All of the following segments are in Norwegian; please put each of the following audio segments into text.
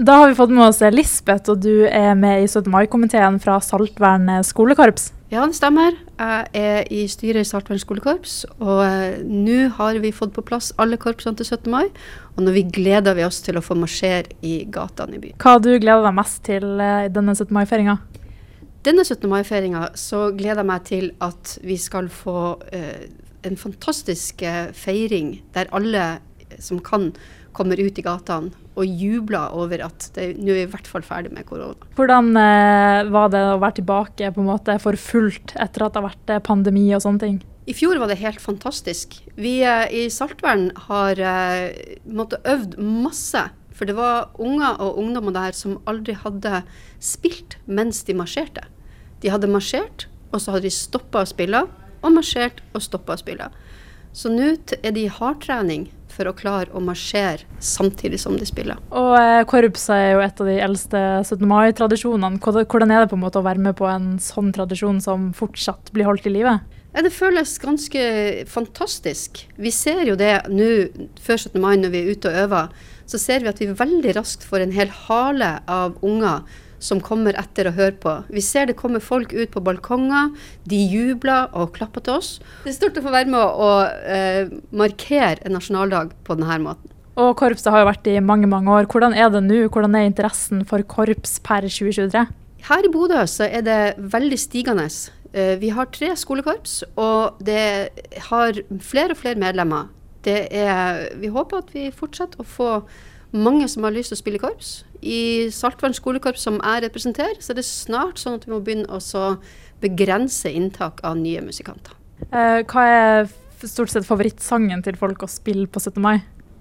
Da har vi fått med oss Lisbeth, og du er med i 17. mai-komiteen fra Saltvern skolekorps. Ja, det stemmer. Jeg er i styret i Saltvern skolekorps. Og eh, nå har vi fått på plass alle korpsene til 17. mai. Og nå gleder vi oss til å få marsjere i gatene i byen. Hva du gleder deg mest til eh, i denne 17. mai-feiringa? Denne 17. mai-feiringa så gleder jeg meg til at vi skal få eh, en fantastisk eh, feiring der alle som kan, kommer ut i gatene og jubler over at nå er vi i hvert fall ferdig med korona. Hvordan eh, var det å være tilbake på en måte for fullt etter at det har vært eh, pandemi og sånne ting? I fjor var det helt fantastisk. Vi eh, i Saltvern har eh, måttet øvd masse. For det var unger og ungdommer der som aldri hadde spilt mens de marsjerte. De hadde marsjert, og så hadde de stoppa å spille, og marsjert og stoppa å spille. Så nå er de i hardtrening for å klare å marsjere samtidig som de spiller. Og eh, Korps er jo et av de eldste 17. mai-tradisjonene. Hvordan er det på en måte å være med på en sånn tradisjon som fortsatt blir holdt i live? Ja, det føles ganske fantastisk. Vi ser jo det nå før 17. mai når vi er ute og øver, så ser vi at vi veldig raskt får en hel hale av unger som kommer etter å høre på. Vi ser det kommer folk ut på balkonger, de jubler og klapper til oss. Det er stort å få være med å, eh, markere en nasjonaldag på denne måten. Og korpset har jo vært i mange mange år. Hvordan er det nå? Hvordan er interessen for korps per 2023? Her i Bodø så er det veldig stigende. Eh, vi har tre skolekorps, og det har flere og flere medlemmer. Er, vi håper at vi fortsetter å få mange som har lyst til å spille korps. I Saltvern skolekorps, som jeg representerer, så er det snart sånn at vi må begynne å begrense inntak av nye musikanter. Eh, hva er stort sett favorittsangen til folk å spille på 17. mai?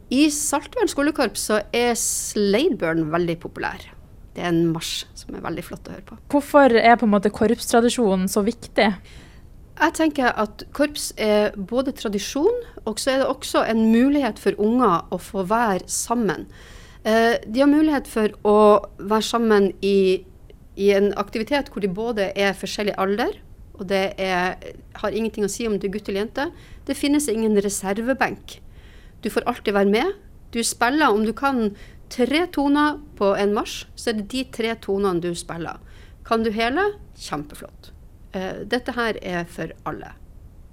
I Saltvern skolekorps så er Sladeburn veldig populær. Det er en marsj som er veldig flott å høre på. Hvorfor er på en måte korpstradisjonen så viktig? Jeg tenker at korps er både tradisjon, og så er det også en mulighet for unger å få være sammen. Eh, de har mulighet for å være sammen i, i, en aktivitet hvor de både er forskjellig alder, og det er, har ingenting å si om du er gutt eller jente. Det finnes ingen reservebenk. Du får alltid være med. Du spiller om du kan tre toner på en marsj, så er det de tre tonene du spiller. Kan du hele? Kjempeflott. Uh, dette her er for alle.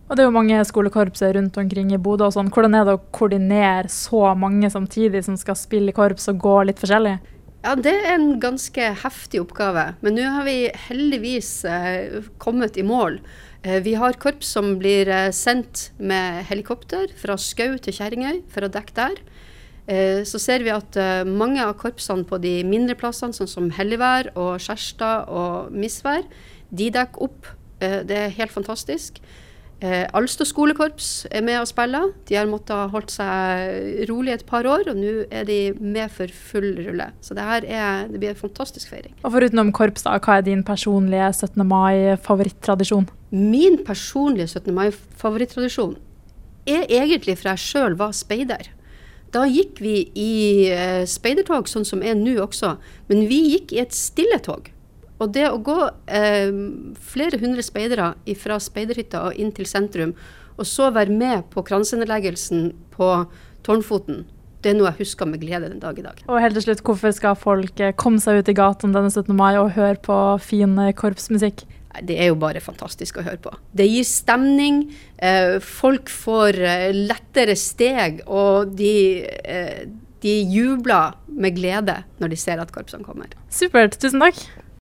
Og Det er jo mange skolekorps rundt omkring i Bodø. og sånn. Hvordan er det å koordinere så mange samtidig som skal spille i korps og gå litt forskjellig? Ja, Det er en ganske heftig oppgave. Men nå har vi heldigvis uh, kommet i mål. Uh, vi har korps som blir sendt med helikopter fra Skau til Kjerringøy for å dekke der. Så ser vi at mange av korpsene på de mindre plassene, sånn som Helligvær og Skjærstad og Misvær, de dekker opp. Eh, det er helt fantastisk. Eh, Alstad skolekorps er med og spiller. De har måttet holdt seg rolig et par år, og nå er de med for full rulle. Så det her er, det blir en fantastisk feiring. Og Forutenom korps, da, hva er din personlige 17. mai-favorittradisjon? Min personlige 17. mai-favorittradisjon er egentlig fra jeg sjøl var speider. Da gikk vi i eh, speidertog, sånn som er nå også, men vi gikk i et stilletog. Og det å gå eh, flere hundre speidere fra speiderhytta og inn til sentrum, og så være med på kransenedleggelsen på Tårnfoten, det er noe jeg husker med glede den dag i dag. Og helt til slutt, hvorfor skal folk eh, komme seg ut i gatene denne 17. mai og høre på fin eh, korpsmusikk? Det er jo bare fantastisk å høre på. Det gir stemning. Eh, folk får eh, lettere steg, og de, eh, de jubler med glede når de ser at korpsene kommer. Supert. Tusen takk.